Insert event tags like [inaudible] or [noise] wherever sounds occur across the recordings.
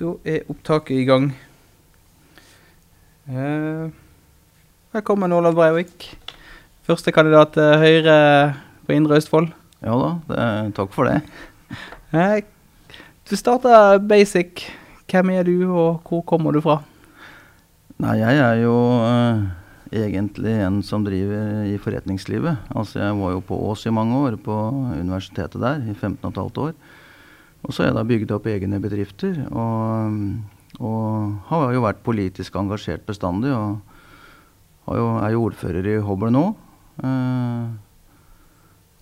Da er opptaket i gang. Eh, velkommen, Olav Breivik. Første kandidat til Høyre på Indre Østfold. Ja da, det, takk for det. Eh, du starta basic. Hvem er du, og hvor kommer du fra? Nei, jeg er jo eh, egentlig en som driver i forretningslivet. Altså, jeg var jo på Ås i mange år, på universitetet der, i 15 15,5 år. Og så har jeg da bygd opp egne bedrifter. Og, og har jo vært politisk engasjert bestandig. Og jo, er jo ordfører i Hobøl nå. Eh,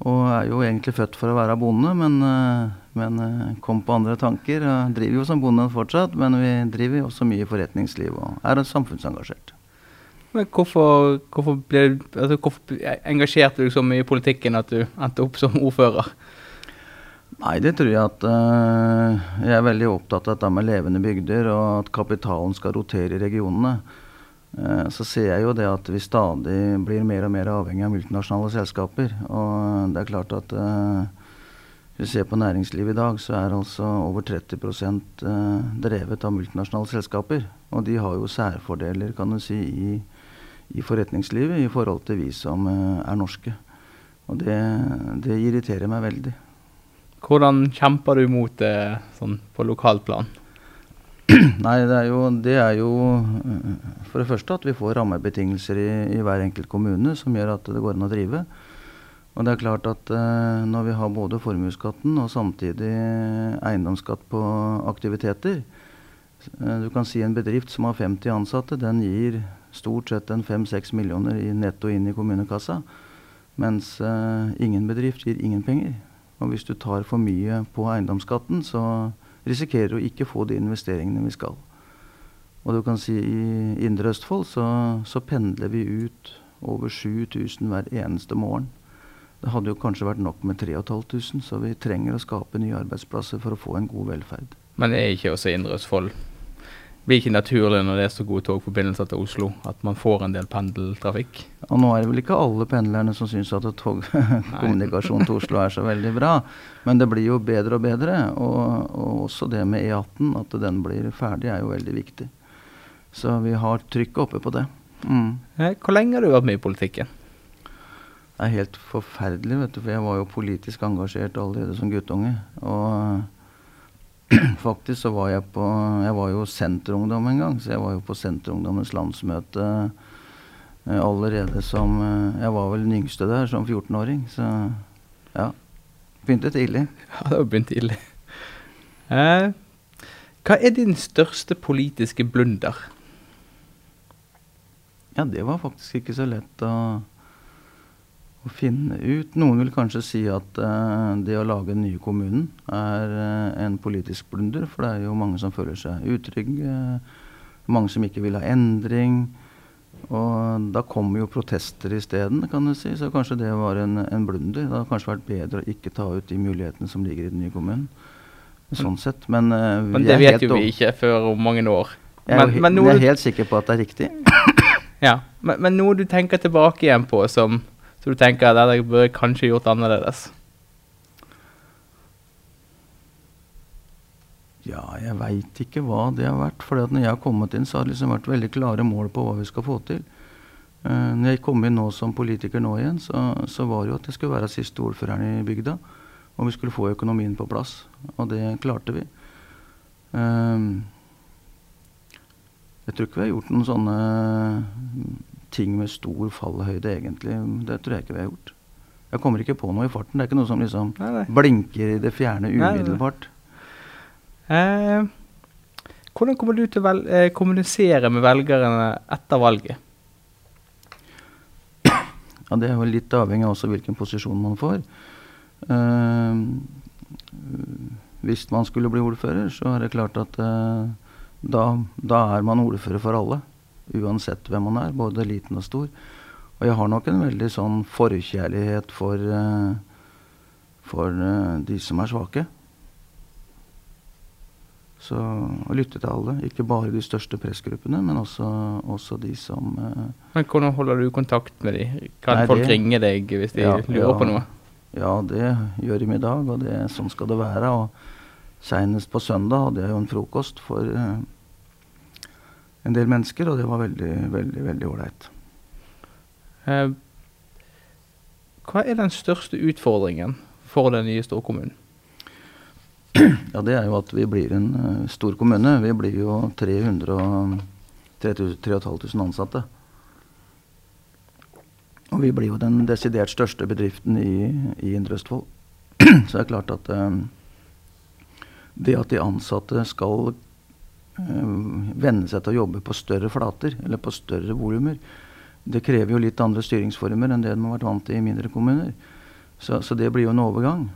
og er jo egentlig født for å være bonde, men, eh, men eh, kom på andre tanker. og driver jo som bonde fortsatt, men vi driver jo også mye i forretningsliv og er samfunnsengasjert. Men hvorfor, hvorfor, ble, altså, hvorfor engasjerte du deg så mye i politikken at du endte opp som ordfører? Nei, det tror jeg at uh, Jeg er veldig opptatt av dette med levende bygder, og at kapitalen skal rotere i regionene. Uh, så ser jeg jo det at vi stadig blir mer og mer avhengig av multinasjonale selskaper. Og det er klart at uh, hvis vi ser på næringslivet i dag, så er altså over 30 uh, drevet av multinasjonale selskaper. Og de har jo særfordeler, kan du si, i, i forretningslivet i forhold til vi som er norske. Og det, det irriterer meg veldig. Hvordan kjemper du mot det sånn på lokalplan? [clears throat] Nei, det er, jo, det er, jo, eh, for det første at vi får rammebetingelser i, i, hver enkelt kommune som gjør at det går an å drive. Og det er klart at eh, når vi har både formuesskatten og samtidig eiendomsskatt på aktiviteter eh, Du kan si en bedrift som har 50 ansatte, den gir stort sett en 5-6 millioner i netto inn i kommunekassa. Mens eh, ingen bedrift gir ingen penger. Og hvis du tar for mye på eiendomsskatten, så risikerer du ikke få de investeringene vi skal. Og du kan si i Indre Østfold så, så pendler vi ut over 7000 hver eneste morgen. Det hadde jo kanskje vært nok med 3500, så vi trenger å skape nye arbeidsplasser for å få en god velferd. Men det er ikke også Indre Østfold blir ikke naturlig når det er så gode togforbindelser til Oslo, at man får en del pendeltrafikk? Og nå er det vel ikke alle pendlerne som syns at togkommunikasjon [laughs] til Oslo er så veldig bra. Men det blir jo bedre og bedre. Og, og også det med E18, at den blir ferdig, er jo veldig viktig. Så vi har trykket oppe på det. Mm. Hvor lenge har du vært med i politikken? Det er helt forferdelig, vet du, for jeg var jo politisk engasjert allerede som guttunge. Og [clears throat] Faktisk så var jeg på Jeg var jo Senterungdom en gang, så jeg var jo på Senterungdommens landsmøte eh, allerede som eh, Jeg var vel den yngste der som 14-åring, så ja. Begynte tidlig. [laughs] Ja, det var begynt tidlig. Eh, hva er din største politiske blunder? Ja, det var faktisk ikke så lett å å finne ut. Noen vil kanskje si at uh, det å lage den nye kommunen er uh, en politisk blunder, for det er jo mange som føler seg utrygge. Mange som ikke vil ha endring. Og da kommer jo protester isteden, kan du si. Så kanskje det var en, en, blunder. Det hadde kanskje vært bedre å ikke ta ut de mulighetene som ligger i den nye kommunen. Sånn sett. Men, uh, men det vet jo vi ikke før om mange år. Jeg er, men, men jeg er helt sikker på at det er riktig. ja, men, men noe du tenker tilbake igjen på som så du tenker at det burde jeg kanskje gjort annerledes? Ja, jeg veit ikke hva det har vært. For når jeg har kommet inn, så har det liksom vært veldig klare mål på hva vi skal få til. Uh, når jeg kom inn nå som politiker nå igjen, så, så var det jo at jeg skulle være siste ordføreren i bygda. Og vi skulle få økonomien på plass. Og det klarte vi. Uh, jeg tror ikke vi har gjort noen sånne ting med stor fallhøyde, egentlig. Det tror jeg ikke vi har gjort. Jeg kommer ikke på noe i farten. Det er ikke noe som liksom nei, nei. blinker i det fjerne umiddelbart. Eh, hvordan kommer du til å eh, kommunisere med velgerne etter valget? Ja, Det er jo litt avhengig av også hvilken posisjon man får. Eh, hvis man skulle bli ordfører, så er det klart at eh, da, da er man ordfører for alle uansett hvem man er, både liten og stor. Og jeg har nok en veldig sånn forkjærlighet for, uh, for uh, de som er svake. Så å lytte til alle. Ikke bare de største pressgruppene, men også, også de som uh, Men Hvordan holder du kontakt med de? Kan nei, folk det, ringe deg hvis de ja, lurer ja, på noe? Ja, det gjør de i dag, og det, sånn skal det være. Og Seinest på søndag hadde jeg jo en frokost for en del mennesker, og det var veldig, veldig veldig ålreit. Eh, hva er den største utfordringen for den nye storkommunen? [clears throat] Ja, Det er jo at vi blir en uh, stor kommune. Vi blir jo 300 3500 ansatte. Og vi blir jo den desidert største bedriften i, i Indre Østfold. [clears throat] Så det er klart at um, det at de ansatte skal venne seg til å jobbe på større flater, eller på større volumer, det krever jo litt andre styringsformer enn det de har vært vant til i mindre kommuner. Så, så det blir jo en overgang.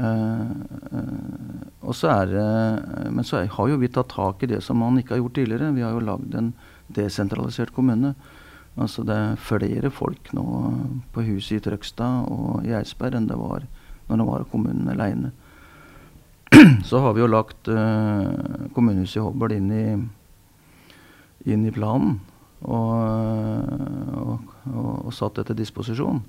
Uh, uh, er uh, Men så har jo vi tatt tak i det som man ikke har gjort tidligere. Vi har jo lagd en desentralisert kommune. Altså det er flere folk nå på huset i Trøgstad og i Eidsberg enn det var når det var kommunen aleine. [clears throat] Så har vi jo lagt uh, kommunehuset i Hobøl inn i, inn i planen og, og, og, og satt det til disposisjon.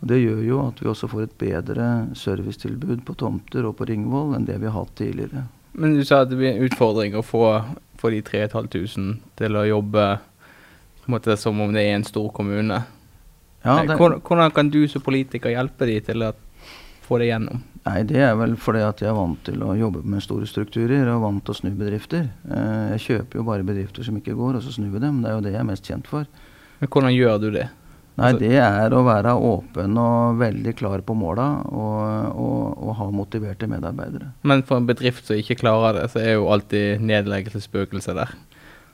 Og Det gjør jo at vi også får et bedre servicetilbud på tomter og på Ringvoll enn det vi har hatt tidligere. Men du sa at det blir en utfordring å få, få de 3500 til å jobbe måte som om det er en stor kommune. Ja, Eh, det, hvordan, hvordan kan du som politiker hjelpe de til å få det gjennom? Nei, det er vel fordi at jeg er vant til å jobbe med store strukturer og vant til å snu bedrifter. Eh, jeg kjøper jo bare bedrifter som ikke går, og så snur vi dem. Det er jo det jeg er mest kjent for. Men hvordan gjør du det? Nei, Altså- det er å være åpen og veldig klar på måla og, og, og ha motiverte medarbeidere. Men for en bedrift som ikke klarer det, så er jo alltid nedleggelsesspøkelset der.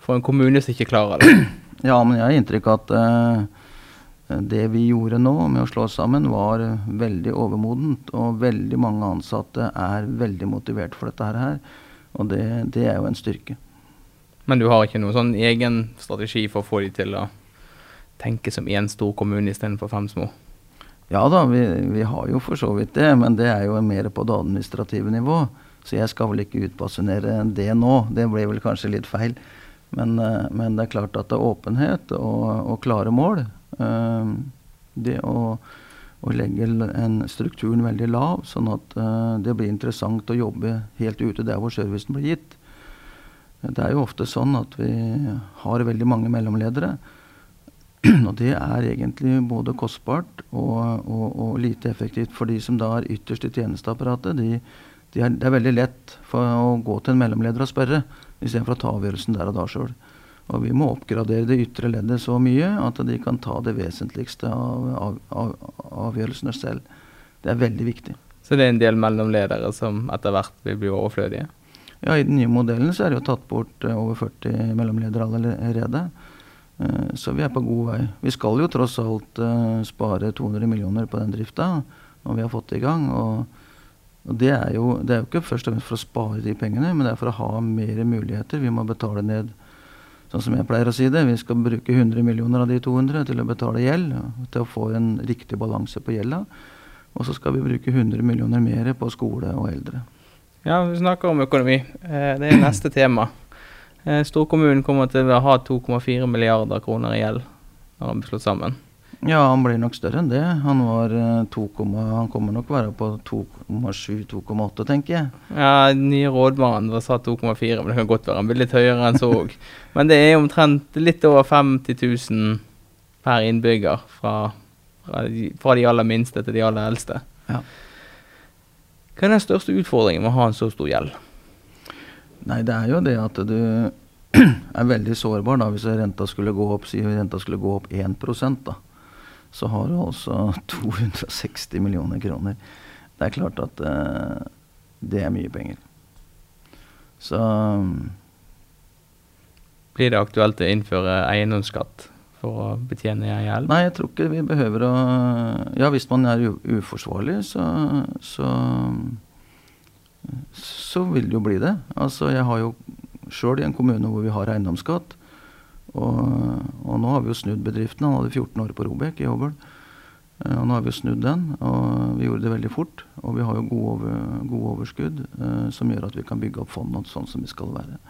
For en kommune som ikke klarer det. [clears throat] Ja, men jeg har inntrykk av at eh, det vi gjorde nå med å slå oss sammen, var veldig overmodent. Og veldig mange ansatte er veldig motivert for dette her. Og det, det er jo en styrke. Men du har ikke noen sånn egen strategi for å få de til å tenke som én stor kommune istedenfor fem små? Ja da, vi, vi har jo for så vidt det, men det er jo mer på det administrative nivå. Så jeg skal vel ikke utbasunere det nå. Det ble vel kanskje litt feil. Men, eh, men det er klart at det er åpenhet og, og klare mål. Eh, det å, å legge en strukturen veldig lav, sånn at eh, det blir interessant å jobbe helt ute der hvor servicen blir gitt. Det er jo ofte sånn at vi har veldig mange mellomledere. [clears throat] Og det er egentlig både kostbart og, og, og lite effektivt for de som da er ytterst i tjenesteapparatet. De, de er, det er veldig lett for å gå til en mellomleder og spørre, istedenfor å ta avgjørelsen der og da sjøl. Og vi må oppgradere det ytre leddet så mye at de kan ta det vesentligste av, av, av avgjørelsene selv. Det er veldig viktig. Så det er en del mellomledere som etter hvert vil bli overflødige? Ja, I den nye modellen så er det jo tatt bort eh, over 40 mellomledere allerede. Eh, Så vi er på god vei. Vi skal jo tross alt eh, spare 200 millioner på den drifta når vi har fått det i gang. Og, og det, er jo, det er jo ikke først og fremst for å spare de pengene, men det er for å ha mer muligheter. Vi må betale ned sånn som jeg pleier å si det. Vi skal bruke 100 millioner av de 200 til å betale gjeld, til å få en riktig balanse på gjelda. Og så skal vi bruke 100 millioner mer på skole og eldre. Ja, vi snakker om økonomi. Eh, det er neste tema. Eh, storkommunen kommer til å ha 2,4 milliarder kroner i gjeld når han blir slått sammen. Ja, han blir nok større enn det. Han, var, eh, 2, han kommer nok være på 2,7-2,8, tenker jeg. Ja, nye rådmannen var sa 2,4, men det kan godt være han blir litt høyere enn så òg. [laughs] Men det er omtrent litt over 50 000 per innbygger fra, fra de- fra de aller minste til de aller eldste. Ja. Hva er den største utfordringen med å ha en så stor gjeld? Nei, det er jo det at du [clears throat] er veldig sårbar da, hvis renta skulle gå opp, si renta skulle gå opp 1 da. Så har du altså [laughs] 260 millioner kroner. Det er klart at uh, det er mye penger. Så Blir det aktuelt å innføre eiendomsskatt for å betjene gjeld? Nei, jeg tror ikke vi behøver å Ja, hvis man er uforsvarlig, så, så så vil det jo bli det. Altså, jeg har jo sjøl i en kommune hvor vi har eiendomsskatt. Og, og nå har vi jo snudd bedriften. Han hadde 14 år på Robek i Hobøl. Eh, Og nå har vi jo snudd den, og vi gjorde det veldig fort. Og vi har jo gode, over, gode overskudd eh, som gjør at vi kan bygge opp fondet sånn som vi skal være.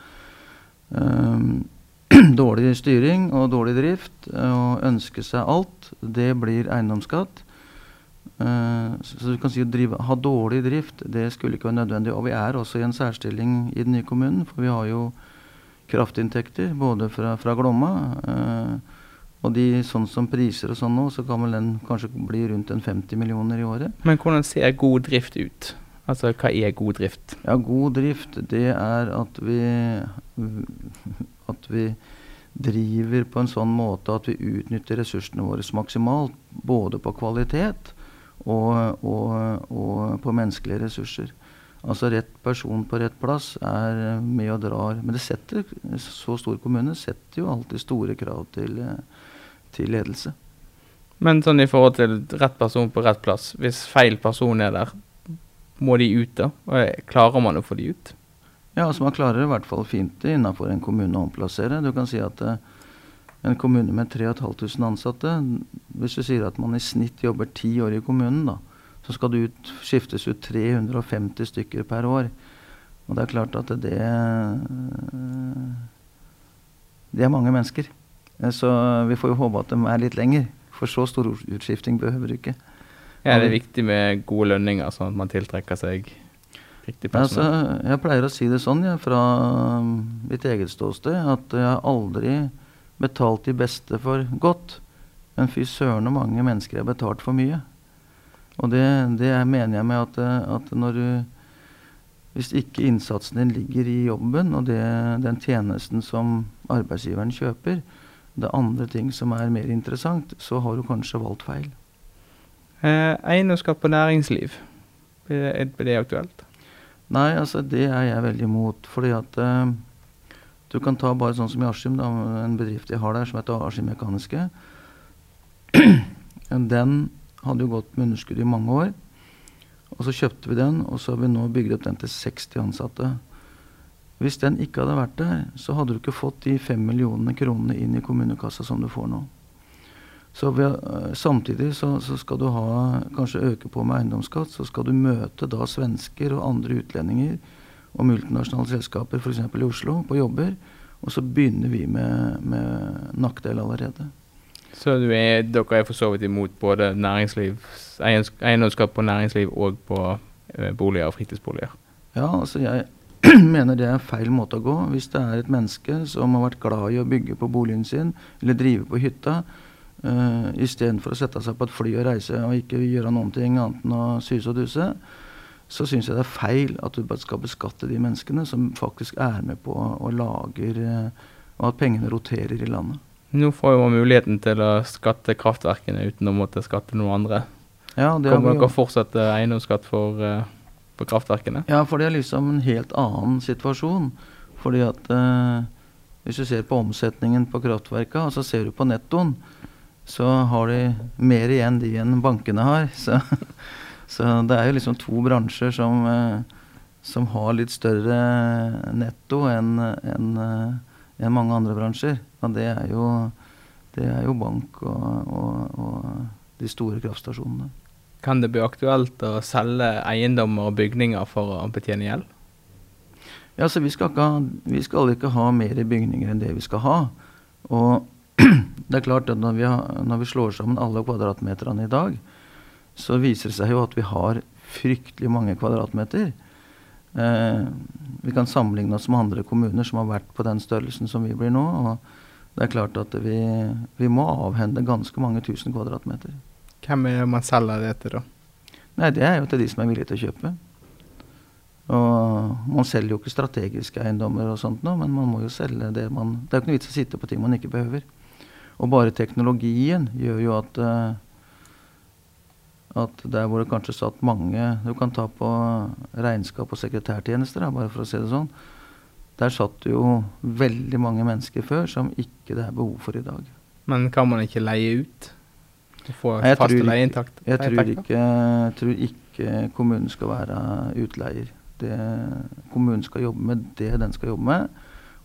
Um, [clears throat] dårlig styring og dårlig drift eh, og ønske seg alt, det blir eiendomsskatt. Eh, så så du kan si å drive, ha dårlig drift, det skulle ikke være nødvendig. Og vi er også i en særstilling i den nye kommunen, for vi har jo kraftinntekter både fra, fra Glomma. Eh, og de, sånn som priser og sånn nå, så kan vel den kanskje bli rundt en 50 millioner i året. Men hvordan ser god drift ut? Altså, hva er god drift? Ja, god drift, det er at vi At vi driver på en sånn måte at vi utnytter ressursene våre maksimalt. Både på kvalitet og, og, og på menneskelige ressurser. Altså rett person på rett plass er med og drar. Men det setter, så stor kommune setter jo alltid store krav til, til ledelse. Men sånn i forhold til rett person på rett plass, hvis feil person er der, må de ut da? Og klarer man å få de ut? Ja, altså man klarer i hvert fall fint innenfor en kommune å omplassere. Du kan si at en kommune med 3500 ansatte, hvis du sier at man i snitt jobber ti år i kommunen, da, så skal det ut, skiftes ut 350 stykker per år. Og det er klart at det Det er mange mennesker. Uh, så vi får jo håpe at de er litt lenger. For så stor utskifting behøver du ikke. Ja, det er viktig med gode lønninger, sånn at man tiltrekker seg riktig Altså, jeg pleier å si det sånn ja, fra um, mitt eget ståsted at jeg har aldri betalt de beste for godt. Men fy søren så mange mennesker jeg har betalt for mye. Og det, det mener jeg med at, at, når du Hvis ikke innsatsen din ligger i jobben og det, den tjenesten som arbeidsgiveren kjøper, det er andre ting som er mer interessant, så har du kanskje valgt feil. Eh, eiendomsskatt på næringsliv, er det aktuelt? Nei, altså det er jeg veldig imot. Fordi at eh, du kan ta bare sånn som i Askim, en bedrift jeg har der som heter Askim Mekaniske. [clears throat] den hadde jo gått med underskudd i mange år. Og så kjøpte vi den, og så har vi nå bygd opp den til 60 ansatte. Hvis den ikke hadde vært der, så hadde du ikke fått de fem millionene kronene inn i kommunekassa som du får nå. Så ved, uh, samtidig så, så, skal du ha, kanskje øke på med eiendomsskatt. Så skal du møte da svensker og andre utlendinger og multinasjonale selskaper f.eks. i Oslo på jobber. Og så begynner vi med, med nakkdel allerede. Så er, dere er for så vidt imot både eiendomsskatt på næringsliv og på uh, boliger og fritidsboliger? Ja, altså jeg [clears throat] mener det er feil måte å gå. Hvis det er et menneske som har vært glad i å bygge på boligen sin, eller drive på hytta, Uh, Istedenfor å sette seg på et fly og reise og ikke gjøre noen ting annet enn å suse og duse, så syns jeg det er feil at du skal beskatte de menneskene som faktisk er med på og lager uh, Og at pengene roterer i landet. Nå får man muligheten til å skatte kraftverkene uten å måtte skatte noen andre. Ja, Kommer dere fortsette eiendomsskatt for, uh, på kraftverkene? Ja, for det er liksom en helt annen situasjon. Fordi at hvis du ser på omsetningen på kraftverka, og så ser du på nettoen, så har de mer igjen de enn bankene har. [laughs] Så, så det er jo liksom to bransjer som, uh, som har litt større netto enn en, en mange andre bransjer. Og det er jo, det er jo bank og, og, og de store kraftstasjonene. Kan det bli aktuelt å selge eiendommer og bygninger for å betjene gjeld? Ja, så vi skal, ikke ha, vi skal ikke ha mer bygninger enn det vi skal ha. Og [clears throat] det er klart at når vi, har, når vi, slår sammen alle kvadratmeterne i dag, så viser det seg jo at vi har fryktelig mange kvadratmeter. Eh, vi kan sammenligne oss med andre kommuner som har vært på den størrelsen som vi blir nå. og Det er klart at vi, vi må avhende ganske mange tusen kvadratmeter. Hvem er man selger det til, da? Nei, Det er jo til de som er villige til å kjøpe. Og man selger jo ikke strategiske eiendommer og sånt nå, men man må jo selge det man Det er jo ikke noe vits å sitte på ting man ikke behøver. Og bare teknologien gjør jo at uh, at der hvor det kanskje satt mange Du kan ta på regnskap og sekretærtjenester, da, bare for å si det sånn. Der satt jo veldig mange mennesker før som ikke det er behov for i dag. Men kan man ikke leie ut? Få faste leieinntekter? Jeg, tror ikke, tror ikke kommunen skal være utleier. Det, kommunen skal jobbe med det den skal jobbe med,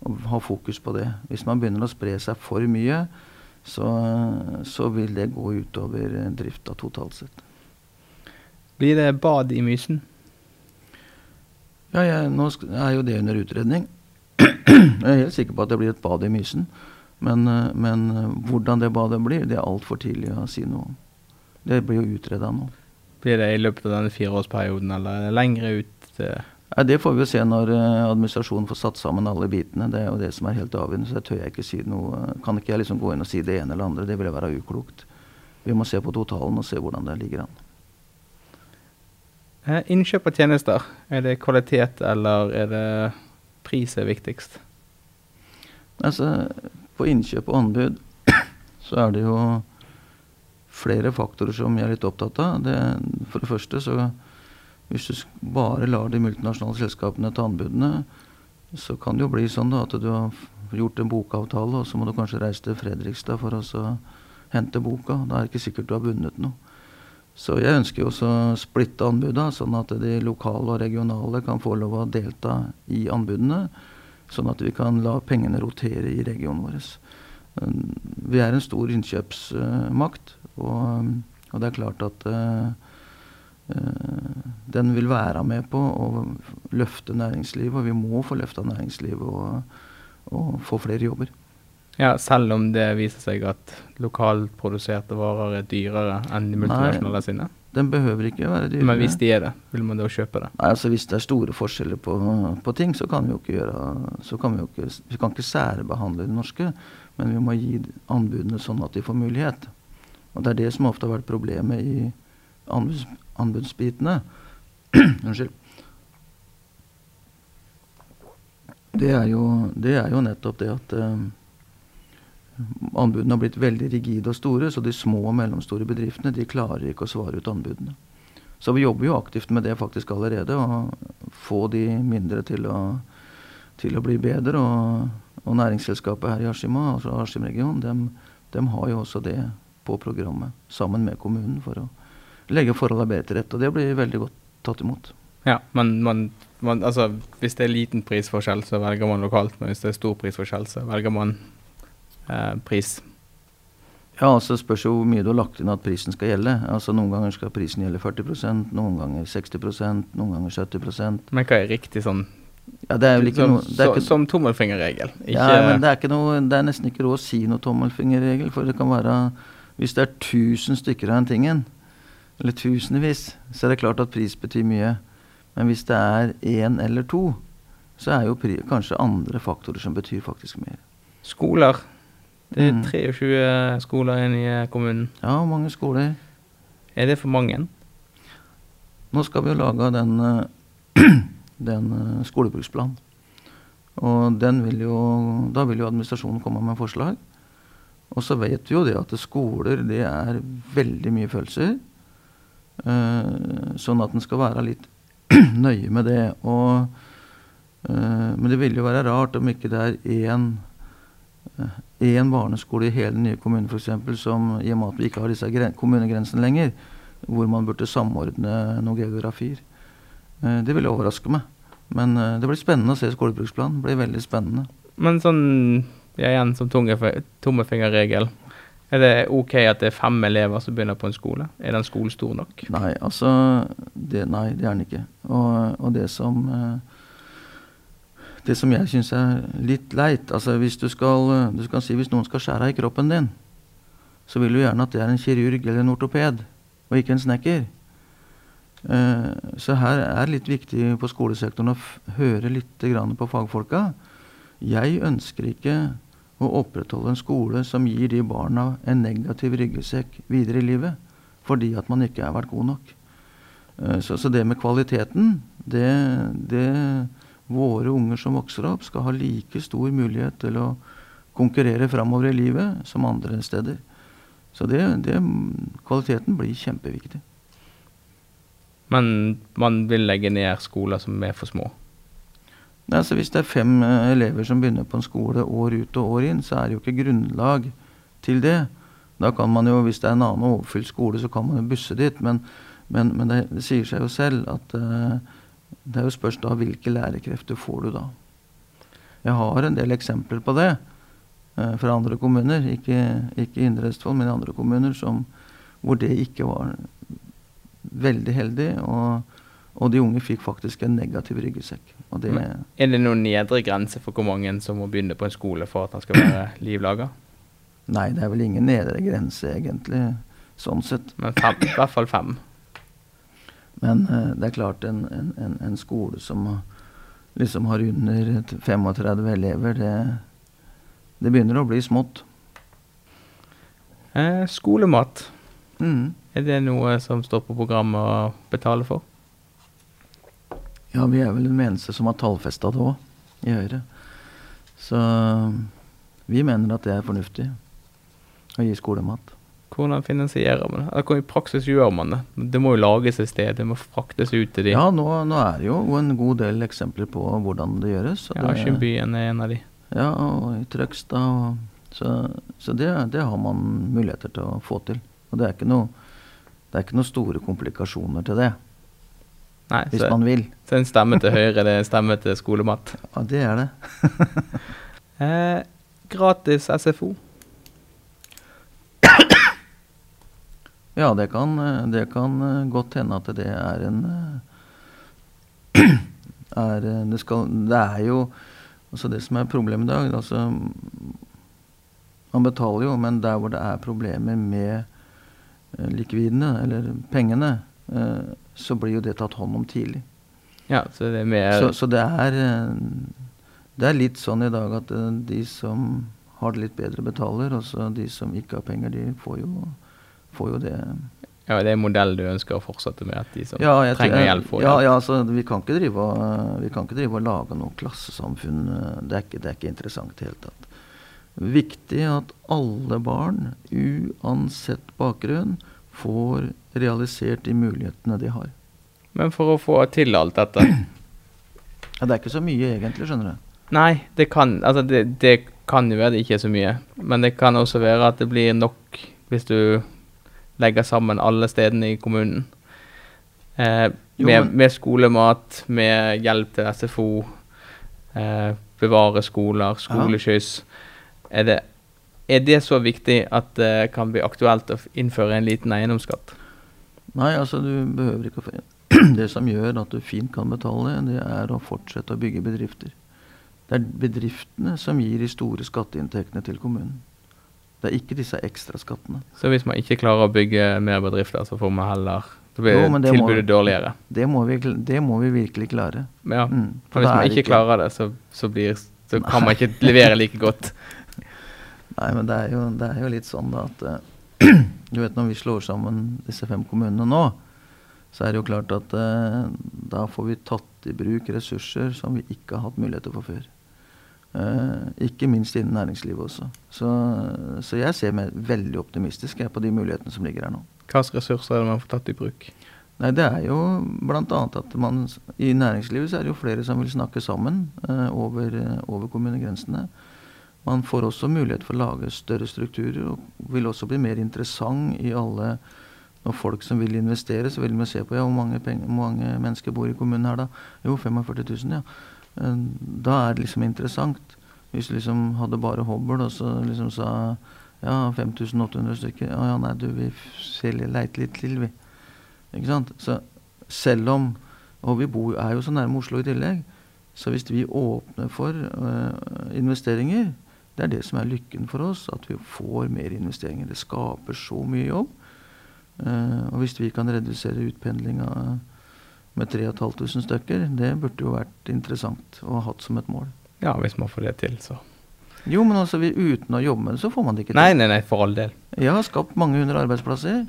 og ha fokus på det. Hvis man begynner å spre seg for mye, så, så vil det gå utover drifta totalt sett. Blir det bad i Mysen? Ja, jeg, nå er jo det under utredning. Jeg er helt sikker på at det blir et bad i Mysen. Men, men hvordan det badet blir, det er altfor tidlig å si noe om. Det blir jo utreda nå. Blir det i løpet av denne fireårsperioden, eller er lengre ut? til Nei, Det får vi jo se når eh, administrasjonen får satt sammen alle bitene. Det er jo det som er helt avgjørende. Så det tør jeg ikke si noe Kan ikke jeg liksom gå inn og si det ene eller andre. Det ville være uklokt. Vi må se på totalen og se hvordan det ligger an. Eh, Innkjøp av tjenester, er det kvalitet eller er det pris er viktigst? Altså, på innkjøp og anbud [clears throat] så er det jo flere faktorer som jeg er litt opptatt av. Det, for det første så hvis du bare lar de multinasjonale selskapene ta anbudene, så kan det jo bli sånn da at du har gjort en bokavtale, og så må du kanskje reise til Fredrikstad for å hente boka. Da er det ikke sikkert du har vunnet noe. Så jeg ønsker jo også å splitte anbudene, sånn at de lokale og regionale kan få lov å delta i anbudene. Sånn at vi kan la pengene rotere i regionen vår. Vi er en stor innkjøpsmakt, og, og det er klart at eh, eh, den vil være med på å løfte næringslivet, og vi må få løfta næringslivet og, og få flere jobber. Ja, selv om det viser seg at lokalproduserte varer er dyrere enn de multinasjonale sine. Den behøver ikke være dyrere. Men hvis de er det, vil man da kjøpe det? Nei, altså Hvis det er store forskjeller på, på ting, så kan vi jo ikke gjøre så kan Vi jo ikke, vi kan ikke særbehandle de norske, men vi må gi anbudene sånn at de får mulighet. Og Det er det som ofte har vært problemet i anbuds, anbudsbitene. [clears throat] Unnskyld. Det er, jo, det er jo nettopp det at eh, anbudene har blitt veldig rigide og store, så de små og mellomstore bedriftene de klarer ikke å svare ut anbudene. Så vi jobber jo aktivt med det faktisk allerede, å få de mindre til å, til å bli bedre. Og, og næringsselskapet her i Askim, altså Askim-regionen, dem, dem har jo også det på programmet sammen med kommunen for å legge forholdene bedre til rette. Og det blir veldig godt tatt imot. Ja, men man, man, altså, hvis det er liten prisforskjell, så velger man lokalt. Men hvis det er stor prisforskjell, så velger man pris. Ja, altså spørs jo hvor mye du har lagt inn at prisen skal gjelde. Altså Noen ganger skal prisen gjelde 40 noen ganger 60 noen ganger 70% Men hva er riktig sånn Ja, det er jo ikke som, noe det er ikke, som tommelfingerregel? Ikke, Ja, men det er, noe, det er nesten ikke råd å si noe tommelfingerregel, for det kan være Hvis det er 1000 stykker av en tingen, eller tusenvis, så er det klart at pris betyr mye. Men hvis det er én eller to, så er jo kanskje andre faktorer som betyr faktisk mer. Skoler. Det er Mm. 23 skoler igjen i eh, kommunen. Ja, mange skoler. Er det for mange? Nå skal vi jo lage den, eh, [clears throat] den skolebruksplanen. Og den vil jo, da vil jo administrasjonen komme med forslag. Og så vet vi jo det at skoler det er veldig mye følelser. Eh, sånn at en skal være litt [clears throat] nøye med det. Og, eh, men det ville jo være rart om ikke det er én eh, én barneskole i hele den nye kommunen eksempel, som i og med at vi ikke har disse kommunegrensene lenger, hvor man burde samordne noen geografier. Eh, det ville overraske meg. Men eh, det blir spennende å se skolebruksplanen. Det blir veldig spennende. Men sånn ja, igjen som tommefingerregel. Er det ok at det er fem elever som begynner på en skole? Er den skolen stor nok? Nei, altså det, Nei, det er den ikke. Og, og det som eh, Det som jeg syns er litt leit altså Hvis du skal, eh, du skal si hvis noen skal skjære i kroppen din, så vil du gjerne at det er en kirurg eller en ortoped, og ikke en snekker. Eh, så her er det litt viktig på skolesektoren å høre litt på fagfolka. Jeg ønsker ikke å opprettholde en skole som gir de barna en negativ ryggsekk videre i livet fordi at man ikke har vært god nok. Eh, Så, så det med kvaliteten det, det Våre unger som vokser opp, skal ha like stor mulighet til å konkurrere framover i livet som andre steder. Så det, det, kvaliteten blir kjempeviktig. Men man vil legge ned skoler som er for små. Nei, så Hvis det er fem eh, elever som begynner på en skole år ut og år inn, så er det jo ikke grunnlag til det. Da kan man jo, Hvis det er en annen overfylt skole, så kan man jo busse dit. Men, men, men det, det sier seg jo selv at eh, det er jo spørs da hvilke lærekrefter får du da. Jeg har en del eksempler på det eh, fra andre kommuner. Ikke, ikke Indre Østfold, men i andre kommuner som, hvor det ikke var veldig heldig. Og, og de unge fikk faktisk en negativ ryggsekk. Er det noen nedre grense for hvor mange som må begynne på en skole for at han skal være [clears throat] liv laga? Nei, det er vel ingen nedre grense, egentlig, sånn sett. Men fem, i hvert fall fem. Men eh, det er klart, en, en, en, en skole som liksom har under 35 elever, det, det begynner å bli smått. Eh, skolemat. Mm. Er det noe som står på programmet å betale for? Ja, vi er vel den eneste som har tallfesta det òg, i Høyre. Så vi mener at det er fornuftig å gi skolemat. Hvordan finansierer man det? I praksis gjør man det. Det må jo lages et sted, det må fraktes ut til de. Ja, nå, nå er det jo en god del eksempler på hvordan det gjøres. Ja, Skinnbyen er en av de. Ja, og i Trøgstad. og- Så, så det, det har man muligheter til å få til. Og det er ikke noe, det er ikke noe store komplikasjoner til det, Nei, hvis så, man vil. så en stemme til Høyre, det er en stemme til skolemat. Ja, det er det. [laughs] Eh, gratis SFO. Ja, det kan, eh, det kan eh, godt hende at det er en eh, [clears throat] er, det, skal, det er jo altså Det som er problemet i dag altså, Man betaler jo, men der hvor det er problemer med likvidene, eller pengene, så blir jo det tatt hånd om tidlig. Ja, så det er Så, så det er Det er litt sånn i dag at de som har det litt bedre, betaler. Og så de som ikke har penger, de får jo, får jo det Ja, det er en modell du ønsker å fortsette med, at de som Ja, jeg trenger hjelp, får ja, ja, altså, vi kan ikke drive vi kan ikke drive og lage noe klassesamfunn. Det er ikke, det er ikke interessant i det hele tatt. Viktig at alle barn, uansett bakgrunn, får realisert de mulighetene de har. Men for å få til alt dette [clears throat] Ja, det er ikke så mye egentlig, skjønner du. Nei, det kan Altså, det, det kan jo være det ikke er så mye. Men det kan også være at det blir nok hvis du legger sammen alle stedene i kommunen. Eh, med, med skolemat, med hjelp til SFO, eh, bevare skoler, skoleskyss. Er, det, er det så viktig at det kan bli aktuelt å innføre en liten eiendomsskatt? Nei, altså du behøver ikke å få [clears throat] Det som gjør at du fint kan betale, det er å fortsette å bygge bedrifter. Det er bedriftene som gir de store skatteinntektene til kommunen. Det er ikke disse ekstraskattene. Så hvis man ikke klarer å bygge mer bedrifter, så får man heller så blir Jo, det tilbudet må- dårligere. Det må vi, det må vi virkelig klare. Ja. Mm, For for hvis man ikke ikke- klarer det, så, så, blir, så kan man ikke levere like godt. [laughs] Nei, men det er jo, det er jo litt sånn da at uh, [clears throat] Du vet når vi slår sammen disse fem kommunene nå, så er det jo klart at uh, da får vi tatt i bruk ressurser som vi ikke har hatt muligheter for før. Eh, ikke minst innen næringslivet også. Så, så jeg ser meg veldig optimistisk på de mulighetene som ligger her nå. Hvilke ressurser er det man får tatt i bruk? Nei, det er jo bl.a. at man i næringslivet så er det jo flere som vil snakke sammen eh, over, eh, over kommunegrensene. Man får også mulighet for å lage større strukturer, og vil også bli mer interessant i alle Når folk som vil investere, så vil vi se på ja, hvor mange, penger, hvor mange mennesker bor i kommunen her da. Jo, 45 000, ja. Eh, Da er det liksom interessant. Hvis du liksom hadde bare Hobbel og så liksom sa ja, 5800 stykker. Ja, ja, nei, du, vi leiter litt til, vi. Ikke sant? Så selv om Og vi bor, er jo så nærme Oslo i tillegg. Så hvis vi åpner for uh, investeringer, det er det som er lykken for oss. At vi får mer investeringer. Det skaper så mye jobb. Uh, og hvis vi kan redusere utpendlinga med 3500 stykker, det burde jo vært interessant å ha hatt som et mål. Ja, hvis man får det til, så. Jo, men altså vi, uten å jobbe med det, så får man det ikke til. Nei, nei, nei, for all del. Jeg har skapt mange hundre arbeidsplasser.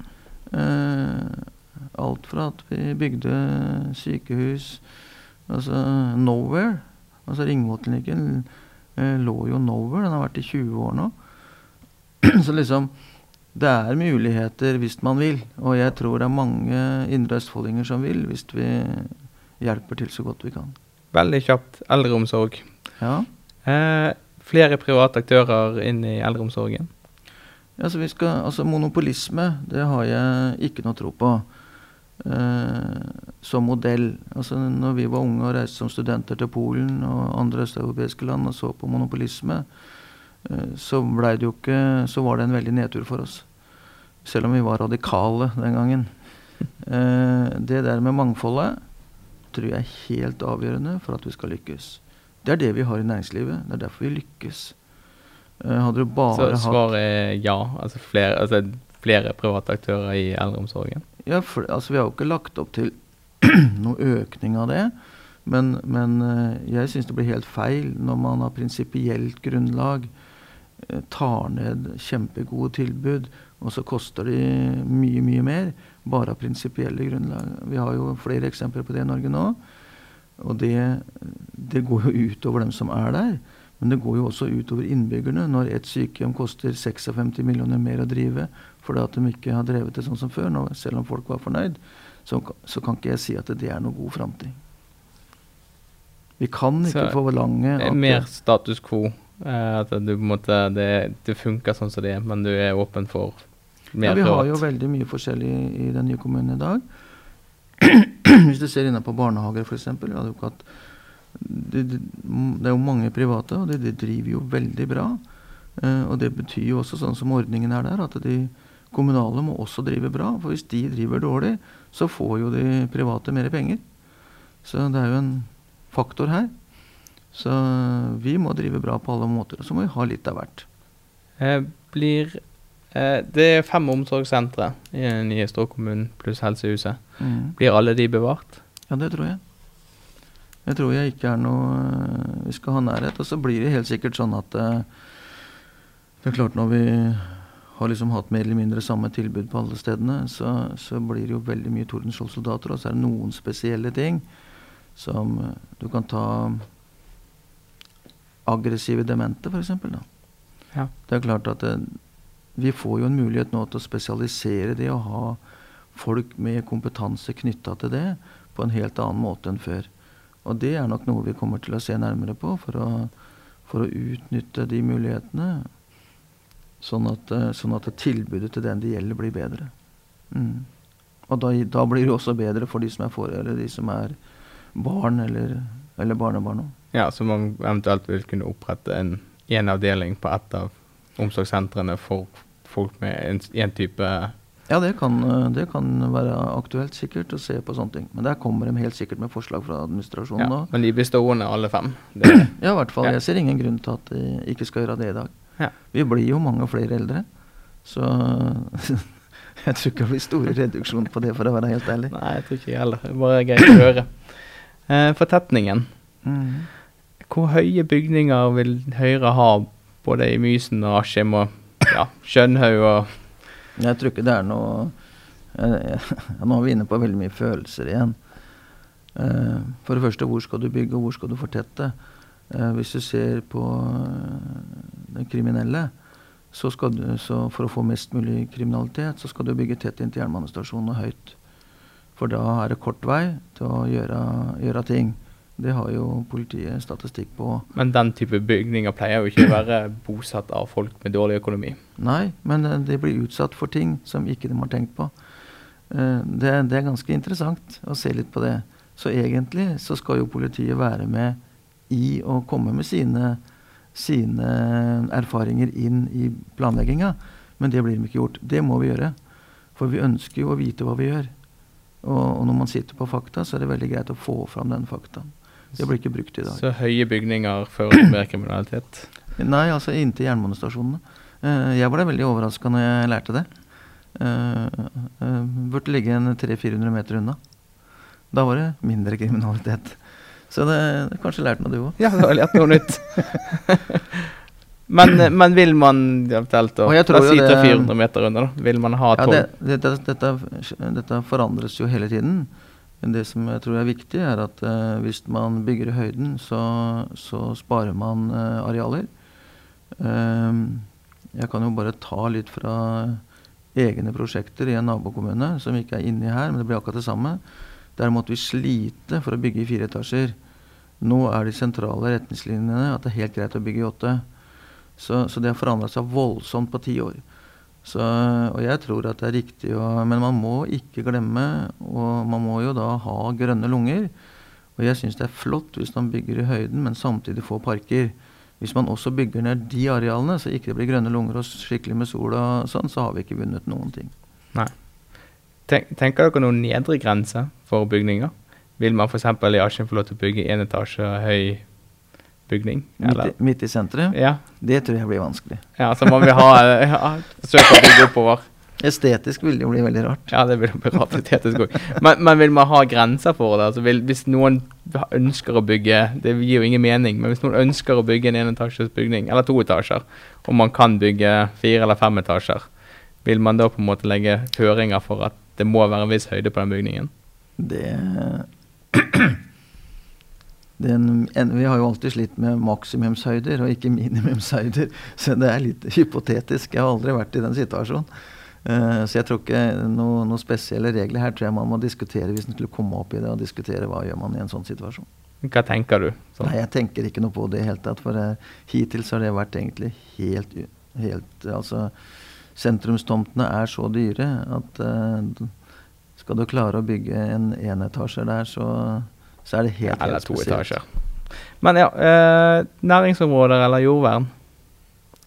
Uh, alt fra at vi bygde sykehus Altså Nowhere. Altså Ringvollklinikken uh, lå jo nowhere. Den har vært i 20 år nå. [clears throat] Så liksom Det er muligheter hvis man vil. Og jeg tror det er mange indre østfoldinger som vil, hvis vi hjelper til så godt vi kan. Veldig kjapt. Eldreomsorg. Ja. Eh, flere private aktører inn i eldreomsorgen. Vi skal, altså Monopolisme, det har jeg ikke noe tro på. Eh, som modell. Altså når vi var unge og reiste som studenter til Polen og andre østeuropeiske land og så på monopolisme, så, det jo ikke, så var det en veldig nedtur for oss. Selv om vi var radikale den gangen. Eh, det der med mangfoldet tror jeg er helt avgjørende for at vi skal lykkes. Det er det vi har i næringslivet. Det er derfor vi lykkes. Eh, hadde du bare Så svaret er ja. Altså flere, altså flere private aktører i eldreomsorgen. Ja, for, altså vi har jo ikke lagt opp til [clears throat] noe økning av det. Men, men eh, jeg syns det blir helt feil når man har prinsipielt grunnlag eh, tar ned kjempegode tilbud, og så koster de mye, mye mer. Bare av prinsipielle grunnlag. Vi har jo flere eksempler på det i Norge nå. Og det, det går jo utover dem som er der. Men det går jo også utover innbyggerne. Når et sykehjem koster 56 millioner mer å drive fordi at de ikke har drevet det sånn som før, nå, selv om folk var fornøyd, så, så, kan ikke jeg si at det er noe god framtid. Vi kan ikke så, forlange at Mer status quo. Eh, at du, måte, det, det funker sånn som det er, men du er åpen for mer ja, Vi har jo veldig mye forskjellig i den nye kommunen i dag. [clears throat] Hvis du ser inne på barnehager, f.eks. Det, det, det er jo mange private, og de, de driver jo veldig bra. Uh, og det betyr jo også, sånn som ordningen er der, at de kommunale må også drive bra. For hvis de driver dårlig, så får jo de private mer penger. Så det er jo en faktor her. Så vi må drive bra på alle måter, og så må vi ha litt av hvert. Eh, blir eh, Det er fem omsorgssentre i den nye Strå kommunen pluss Helsehuset. Mm. Blir alle de bevart? Ja, det tror jeg. Jeg tror jeg ikke er noe eh, Vi skal ha nærhet. Og så blir det helt sikkert sånn at Det er klart når vi har liksom hatt mer eller mindre samme tilbud på alle stedene, så, så blir det jo veldig mye Tordenskjold-soldater, og så er det noen spesielle ting som Du kan ta aggressive demente, f.eks. Ja. Det er klart at det, eh, vi får jo en mulighet nå til å spesialisere det og ha folk med kompetanse knytta til det på en helt annen måte enn før. Og det er nok noe vi kommer til å se nærmere på for å, for å utnytte de mulighetene. Sånn at, eh, sånn at tilbudet til den det gjelder, blir bedre. Mm. Og da, da, blir det også bedre for de som er for, de som er barn eller, eller barnebarn. Ja, så man eventuelt vil kunne opprette en, en avdeling på et av omsorgssentrene for folk med en, en type ja, det kan, det kan, være aktuelt sikkert å se på sånne ting. Men der kommer de helt sikkert med forslag fra administrasjonen. Ja, men de blir stående alle fem? [clears throat] Det, ja, i hvert fall. Ja. Jeg ser ingen grunn til at de ikke skal gjøre det i dag. Ja. Vi blir jo mange flere eldre. Så [laughs] jeg tror ikke det blir store reduksjoner på det, for å være helt ærlig. Nei, jeg tror ikke jeg heller. Det er bare gøy å høre. Eh, fortetningen. Mm. Hvor høye bygninger vil Høyre ha både i Mysen og Askim og ja, Skjønhaug og Jeg tror ikke det er noe eh, Nå er vi inne på veldig mye følelser igjen. Uh, for det første, hvor skal du bygge, og hvor skal du fortette? Uh, hvis du ser på eh, den kriminelle, så, du, så for å få mest mulig kriminalitet, så skal du bygge tett inntil jernbanestasjonen og høyt. For da er det kort vei til å gjøre, gjøre ting. Det har jo politiet statistikk på. Men den type bygninger pleier jo ikke å være bosatt av folk med dårlig økonomi? Nei, men eh, de blir utsatt for ting som ikke de har tenkt på. Eh, det, det, er ganske interessant å se litt på det. Så egentlig så skal jo politiet være med i å komme med sine, sine erfaringer inn i planlegginga. Men det blir de ikke gjort. Det må vi gjøre. For vi ønsker jo å vite hva vi gjør. Og, og, når man sitter på fakta, så er det veldig greit å få fram den faktaen. Det blir ikke brukt i dag. Så høye bygninger fører til mer kriminalitet? [clears throat] Nei, altså inntil jernbanestasjonene. Uh, jeg ble veldig overraska når jeg lærte det. Uh, uh, burde ligge en 300-400 meter unna. Da var det mindre kriminalitet. Så det, det kanskje lært noe du òg. Ja, det har lært noe nytt. Men, eh, men, vil man eventuelt da, da si 400 meter unna, da, vil man ha tolv? Ja, det, det, dette, dette, forandres jo hele tiden. Men det som jeg tror er viktig, er at uh, hvis man bygger i høyden, så, så sparer man uh, arealer. Uh, jeg kan jo bare ta litt fra egne prosjekter i en nabokommune, som ikke er inni her, men det blir akkurat det samme. Der måtte vi slite for å bygge i fire etasjer. Nå er de sentrale retningslinjene at det er helt greit å bygge i åtte. Så, så det har forandra seg voldsomt på ti år. Så, og jeg tror at det er riktig å Men man må ikke glemme, og man må jo da ha grønne lunger. Og jeg syns det er flott hvis man bygger i høyden, men samtidig får parker. Hvis man også bygger ned de arealene, så ikke det blir grønne lunger og skikkelig med sol og sånn, så har vi ikke vunnet noen ting. Nei. Tenk, tenker dere noen nedre grense for bygninger? Vil man f.eks. i Askim få lov til å bygge en etasje høy bygning. Midt i, midt i, sentrum? Ja. Det tror jeg blir vanskelig. Ja, Så man vil ha ja, søke å bygge oppover? Estetisk vil det jo bli veldig rart. Ja, det vil bli rart estetisk òg. Men, men, vil man ha grenser for det? Altså vil, hvis noen ønsker å bygge Det gir jo ingen mening, men hvis noen ønsker å bygge en enetasjes bygning, eller to etasjer, og man kan bygge fire eller fem etasjer, vil man da på en måte legge føringer for at det må være en viss høyde på den bygningen? Det, det en, en, Vi har jo alltid slitt med maksimumshøyder og ikke minimumshøyder, [laughs] så det er litt hypotetisk. Jeg har aldri vært i den situasjonen. Uh, så jeg tror ikke noen noe spesielle regler her tror jeg man må diskutere hvis en skulle komme opp i det, og diskutere hva gjør man i en sånn situasjon. Hva tenker du? Sånn? Nei, Jeg tenker ikke noe på det i hele tatt. For uh, hittil så har det vært egentlig helt, helt Altså, sentrumstomtene er så dyre at uh, skal du klare å bygge en enetasjer der, så, så er det helt, helt. Eller to etasjer. Men ja, næringsområder eller jordvern?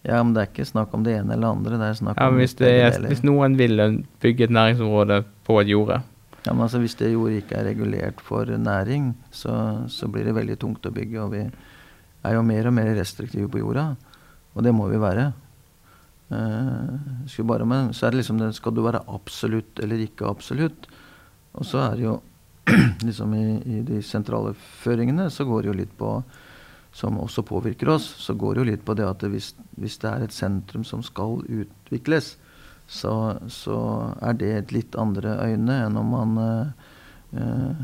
Ja, men det er ikke snakk om det ene eller andre. det er snakk ja, om hvis, er, hvis, noen vil bygge et næringsområde på et jorde? Ja, men altså Hvis det jordet ikke er regulert for næring, så, så, blir det veldig tungt å bygge. Og vi er jo mer og mer restriktive på jorda, og det må vi være. Eh, bare, men så er det liksom det, Skal du være absolutt eller ikke absolutt? Og så er det jo [clears throat] liksom i, i de sentrale føringene så går det jo litt på som også påvirker oss, så går det jo litt på det at hvis, hvis det er et sentrum som skal utvikles, så, så, er det et litt andre øyne enn om man eh,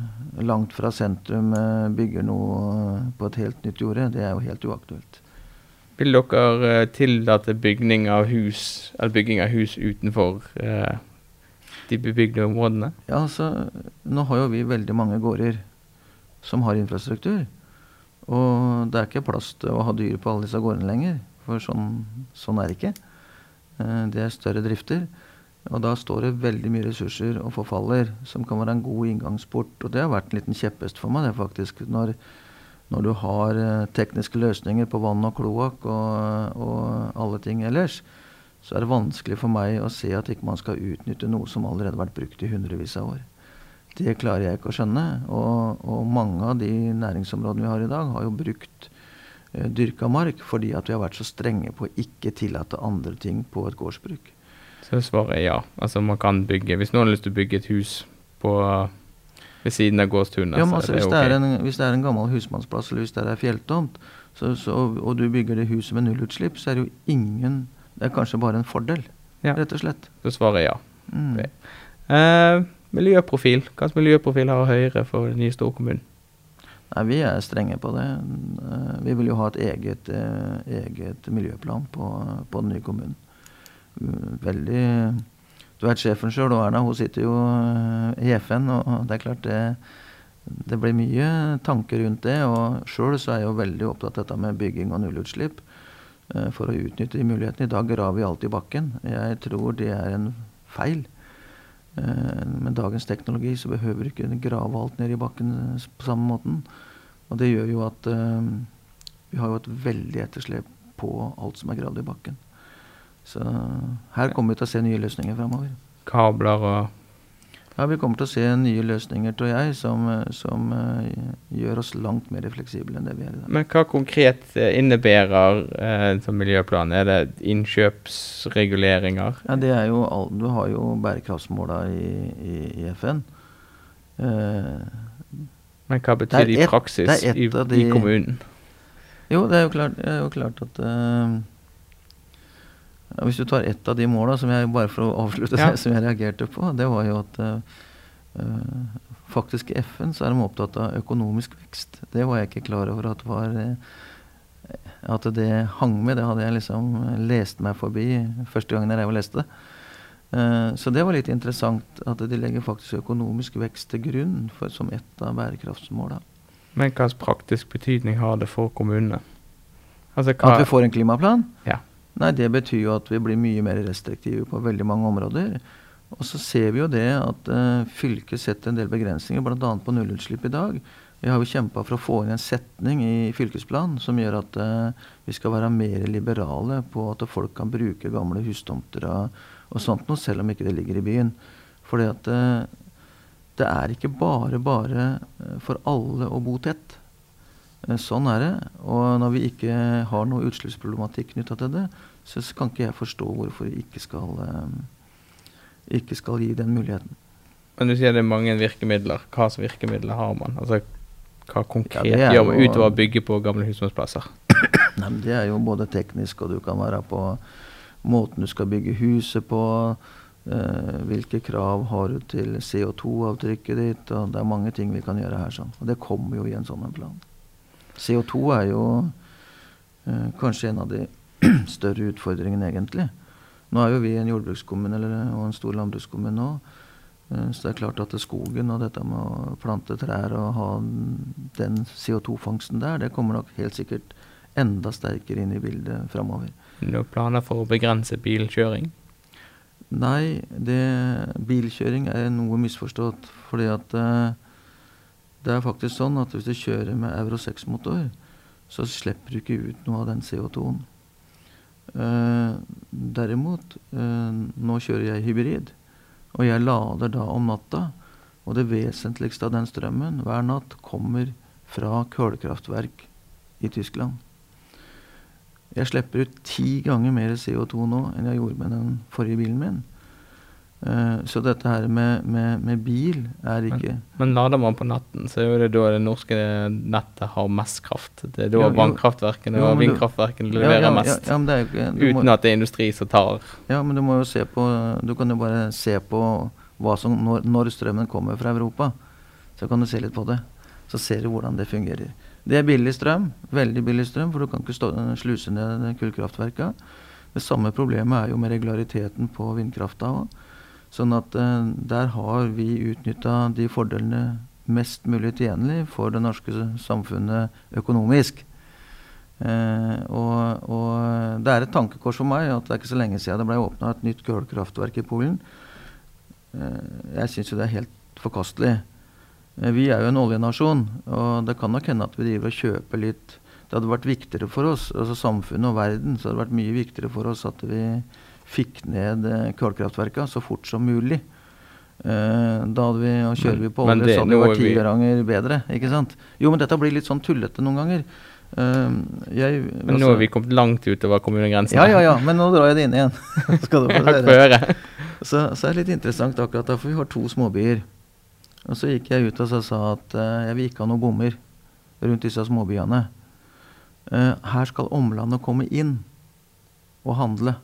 langt fra sentrum eh, bygger noe på et helt nytt jorde. Det er jo helt uaktuelt. Vil dere eh, tillate bygging av hus, bygging av hus utenfor eh, de bebygde områdene? Ja, altså, Nå har jo vi veldig mange gårder som har infrastruktur. Og det er ikke plass til å ha dyr på alle disse gårdene lenger. For sånn, sånn er det ikke. Eh, det er større drifter. Og da står det veldig mye ressurser og forfaller, som kan være en god inngangsport. Og det har vært en liten kjepphest for meg, det faktisk. Når, når du har eh, tekniske løsninger på vann og kloakk og, og, alle ting ellers, så er det vanskelig for meg å se at ikke man skal utnytte noe som allerede har vært brukt i hundrevis av år. Det klarer jeg ikke å skjønne. Og, og, mange av de næringsområdene vi har i dag, har jo brukt eh, dyrka mark fordi at vi har vært så strenge på å ikke tillate andre ting på et gårdsbruk. Så svaret er ja. Altså man kan bygge Hvis noen har lyst til å bygge et hus på ved siden av gårdstunet, ja, altså, hvis, okay. det en, hvis, det er en gammel husmannsplass eller hvis det er fjelltomt, så, så, og du bygger det huset med nullutslipp, så er det jo ingen Det er kanskje bare en fordel, ja. rett og slett. Så svaret er ja. Mm. Okay. Uh, Miljøprofil. Hvilken miljøprofil har Høyre for den nye storkommunen? Nei, Vi er strenge på det. Eh, vi vil jo ha et eget, eh, eget miljøplan på, på, den nye kommunen. Veldig Du vet sjefen sjøl, Erna, hun sitter jo i FN, og det er klart det, det blir mye tanker rundt det. Og sjøl så er jeg jo veldig opptatt av dette med bygging og nullutslipp. For å utnytte de mulighetene. I dag graver vi alt i bakken. Jeg tror det er en feil. Eh, med dagens teknologi så behøver du ikke grave alt ned i bakken eh, på samme måten. Og det gjør jo at vi har jo et veldig etterslep på alt som er gravd i bakken. Så her kommer vi til å se nye løsninger framover. Kabler og ja, Vi kommer til å se nye løsninger, tror jeg, som, som uh, gjør oss langt mer fleksible enn det vi er i dag. Men hva konkret uh, innebærer uh, som miljøplan? Er det innkjøpsreguleringer? Ja, det er jo Du har jo bærekraftsmåla i, i, i, FN. Men hva betyr det i praksis i, de, i, kommunen? Jo, det er jo klart, er jo klart at ja, hvis du tar ett av de måla, som jeg bare for å avslutte ja. det, som jeg reagerte på, det var jo at uh, faktisk i FN så er de opptatt av økonomisk vekst. Det var jeg ikke klar over at var uh, at det hang med. Det hadde jeg liksom lest meg forbi første gangen jeg leste det. Uh, så det var litt interessant at de legger faktisk økonomisk vekst til grunn for, som ett av bærekraftsmåla. Men hvilken praktisk betydning har det for kommunene? Altså, hva... At vi får en klimaplan? Ja. Nei, det betyr jo at vi blir mye mer restriktive på veldig mange områder. Og så ser vi jo det at uh, fylket setter en del begrensninger, bl.a. på nullutslipp i dag. Vi har jo kjempa for å få inn en setning i fylkesplanen som gjør at uh, vi skal være mer liberale på at folk kan bruke gamle hustomter og, og sånt noe, selv om ikke det ligger i byen. Fordi at uh, det er ikke bare bare for alle å bo tett. Eh, sånn er det. Og når vi ikke har noe utslippsproblematikk knytta til det, så kan ikke jeg forstå hvorfor vi ikke skal, eh, ikke skal gi den muligheten. Men du sier det er mange virkemidler. Hva slags virkemidler har man? Altså, hva konkret Ja, gjør man utover å bygge på gamle husmannsplasser? [clears throat] Det er jo både teknisk, og du kan være på måten du skal bygge huset på. Uh, hvilke krav har du til CO2-avtrykket ditt? og Det er mange ting vi kan gjøre her. sånn. Og det kommer jo i en sånn plan. CO2 er jo eh, kanskje en av de [clears throat] større utfordringene, egentlig. Nå er jo vi en jordbrukskommune eller, og en stor landbrukskommune nå. Eh, Så det er klart at skogen og dette med å plante trær og ha den CO2-fangsten der, det kommer nok helt sikkert enda sterkere inn i bildet framover. Noen planer for å begrense bilkjøring? Nei, det, bilkjøring er noe misforstått. Fordi at eh, det er faktisk sånn at hvis du kjører med Euro 6-motor, så slipper du ikke ut noe av den CO2-en. Uh, derimot, uh, nå kjører jeg hybrid, og jeg lader da om natta. Og det vesentligste av den strømmen hver natt kommer fra kullkraftverk i Tyskland. Jeg slipper ut ti ganger mer CO2 nå enn jeg gjorde med den forrige bilen min. Eh, så dette her med, med, med bil er ikke Men lader man på natten, så er jo det da det norske nettet har mest kraft. Det er da jo. vannkraftverkene og men vindkraftverkene leverer ja, ja, mest. ja, men ikke, du må, Uten at det er industri som tar ja, men du må jo se på Du kan jo bare se på som, når, når strømmen kommer fra Europa. Så kan du se litt på det. Så ser du hvordan det fungerer. Det er billig strøm. Veldig billig strøm, for du kan ikke stå, sluse ned kullkraftverka. Det samme problemet er jo med regulariteten på vindkrafta òg. Sånn at eh, der har vi utnytta de fordelene mest mulig tjenlig for det norske samfunnet økonomisk. Eh, og, og det er et tankekors for meg at det er ikke så lenge siden det ble åpna et nytt kullkraftverk i Polen. Eh, jeg syns jo det er helt forkastelig. Eh, vi er jo en oljenasjon, og det kan nok hende at vi driver og kjøper litt Det hadde vært viktigere for oss, altså samfunnet og verden, så hadde det vært mye viktigere for oss at vi fikk ned eh, kullkraftverka så fort som mulig. Eh, da hadde vi, og kjører vi på olje, så hadde det vært ti ganger bedre. ikke sant? Jo, men dette blir litt sånn tullete noen ganger. Uh, jeg, Men nå har vi kommet langt utover kommunegrensen. Ja, ja, ja, men nå drar jeg det inn igjen. [laughs] Skal du få høre. Så, så er det litt interessant akkurat da, for vi har to småbyer. Og så gikk jeg ut og så sa at uh, jeg vil ikke ha noen bommer rundt disse småbyene. Uh, her skal omlandet komme inn og handle.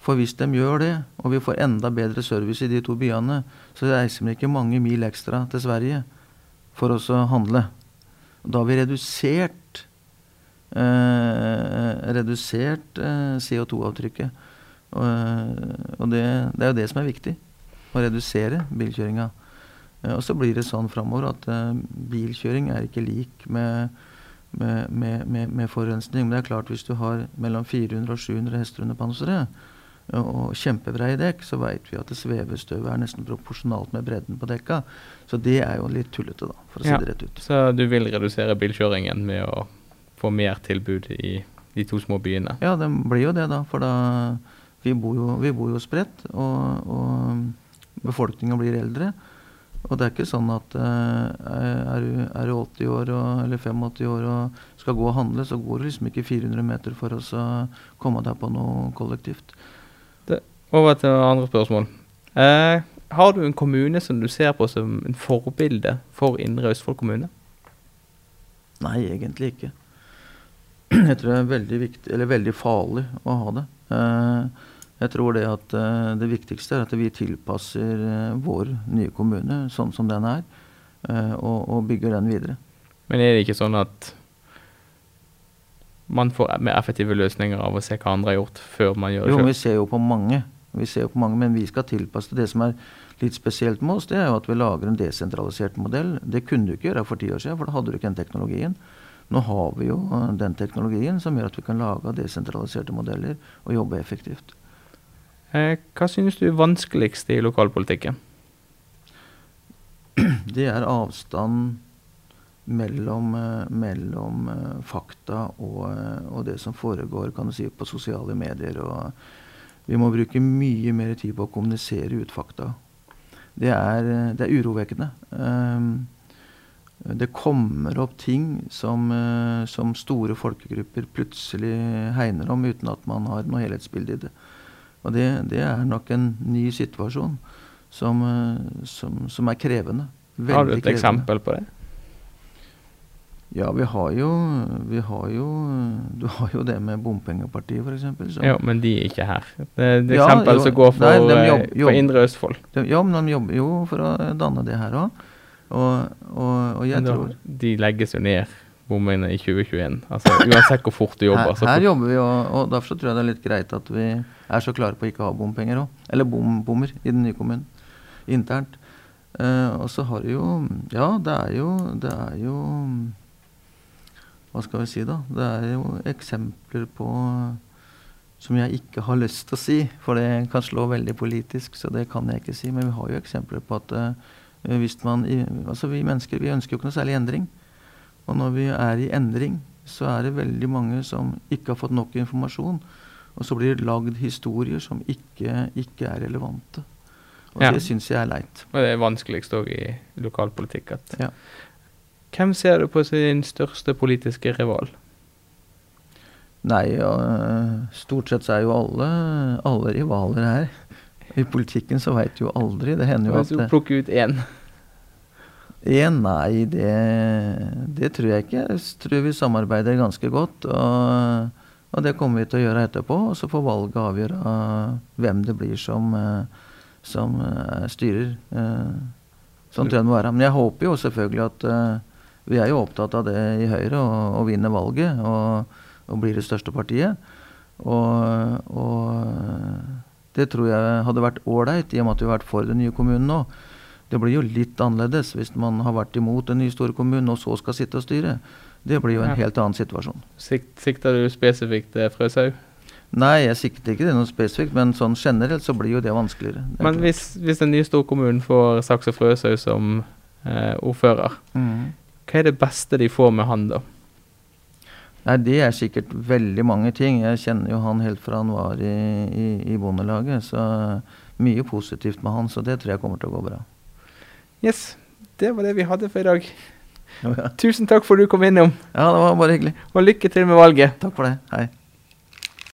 For hvis de gjør det, og vi får enda bedre service i de to byene, så reiser vi ikke mange mil ekstra til Sverige for oss å handle. Da har vi redusert eh, redusert eh, CO2-avtrykket. Og, eh, og det, det er jo det som er viktig. Å redusere bilkjøringa. Eh, og så blir det sånn framover at eh, bilkjøring er ikke lik med, med, med, med, forurensning. Men det er klart hvis du har mellom 400 og 700 hester under panseret og, kjempebreie dekk, så veit vi at svevestøvet er nesten proporsjonalt med bredden på dekka. Så det er jo litt tullete, da, for å si Ja. det rett ut. Så du vil redusere bilkjøringen med å få mer tilbud i de to små byene? Ja, det blir jo det, da. For da Vi bor jo, vi bor jo spredt, og, og befolkninga blir eldre. Og det er ikke sånn at uh, er, du, er du 80 år og, eller 85 år og skal gå og handle, så går det liksom ikke 400 meter for oss å komme deg på noe kollektivt. Over til andre spørsmål. Eh, har du en kommune som du ser på som en forbilde for Indre Østfold kommune? Nei, egentlig ikke. [clears throat] Jeg tror det er veldig viktig, eller veldig farlig å ha det. Eh, jeg tror det at eh, det viktigste er at vi tilpasser eh, vår nye kommune sånn som den er, og, og bygger den videre. Men er det ikke sånn at man får mer effektive løsninger av å se hva andre har gjort, før man gjør det Jo, vi ser jo på mange. Vi ser jo på mange, Men vi skal tilpasse det. Som er litt spesielt med oss, det er jo at vi lager en desentralisert modell. Det kunne du ikke gjøre for ti år siden, for da hadde du ikke den teknologien. Nå har vi jo eh, den teknologien som gjør at vi kan lage desentraliserte modeller og jobbe effektivt. Eh, hva synes du er vanskeligst i lokalpolitikken? [clears throat] Det er avstand mellom, eh, mellom fakta og, og det som foregår kan du si, på sosiale medier. Og vi må bruke mye mer tid på å kommunisere ut fakta. Det er, eh, det er urovekkende. Um, det kommer opp ting som, eh, som store folkegrupper plutselig hegner om uten at man har noe helhetsbilde i det. Og det, det er nok en ny situasjon som, eh, som, som er krevende. Veldig Har du et krevende. eksempel på det? Ja, vi har jo Vi har jo Du har jo det med bompengepartiet, f.eks. Ja, men de er ikke her. Det er et Ja, eksempel som går for, nei, de eh, jobb- for Indre Østfold. Ja, men de jobber jo for å danne det her òg. Og, og, og jeg da- tror De legges jo ned, bommene, i 2021. Altså, uansett hvor fort du jobber. her, her jobber vi, og, og derfor så tror jeg det er litt greit at vi er så klare på å ikke ha bompenger òg. Eller bom, bommer i den nye kommunen. Internt. Uh, og så har du jo Ja, det er jo Det er jo Hva skal vi si, da? Det er jo eksempler på som jeg ikke har lyst til å si, for det kan slå veldig politisk, så det kan jeg ikke si. Men vi har jo eksempler på at uh, hvis man Altså vi mennesker vi ønsker jo ikke noe særlig endring. Og når vi er i endring, så er det veldig mange som ikke har fått nok informasjon. Og så blir det lagd historier som ikke, ikke er relevante. Og Ja. det syns jeg er leit. Og det er vanskeligst òg i lokalpolitikk. At. Ja. Hvem ser du på sin største politiske rival? Nei, ja, stort sett så er jo alle, alle rivaler her. I politikken så veit du jo aldri. Det hender jo at Hvis du plukker ut én. En, nei, det, det tror jeg ikke. Jeg tror vi samarbeider ganske godt. Og, og det kommer vi til å gjøre etterpå. Og så får valget avgjøre hvem det blir som, eh, som eh, styrer. Eh, Sånn tror jeg det må være. Men jeg håper jo selvfølgelig at eh, Vi er jo opptatt av det i Høyre, å, vinne valget og, og bli det største partiet. Og, og det tror jeg hadde vært ålreit, i og med at vi har vært for den nye kommunen nå. Det blir jo litt annerledes hvis man har vært imot den nye store kommunen og så skal sitte og styre. Det blir jo en Ja. helt annen situasjon. Sikt, sikter du spesifikt til Frøshaug? Nei, jeg sikter ikke til noe spesifikt, men sånn generelt så blir jo det vanskeligere. Det Men hvis, hvis den nye storkommunen får Saks og Frøshaug som eh, ordfører, Mhm. Hva er det beste de får med han, da? Nei, det er sikkert veldig mange ting. Jeg kjenner jo han helt fra han var i, i, i Bondelaget, så mye positivt med han, så det tror jeg kommer til å gå bra. Yes, det var det vi hadde for i dag. Ja, Tusen takk for at du kom innom, det var bare hyggelig. og lykke til med valget. Takk for det. Hei.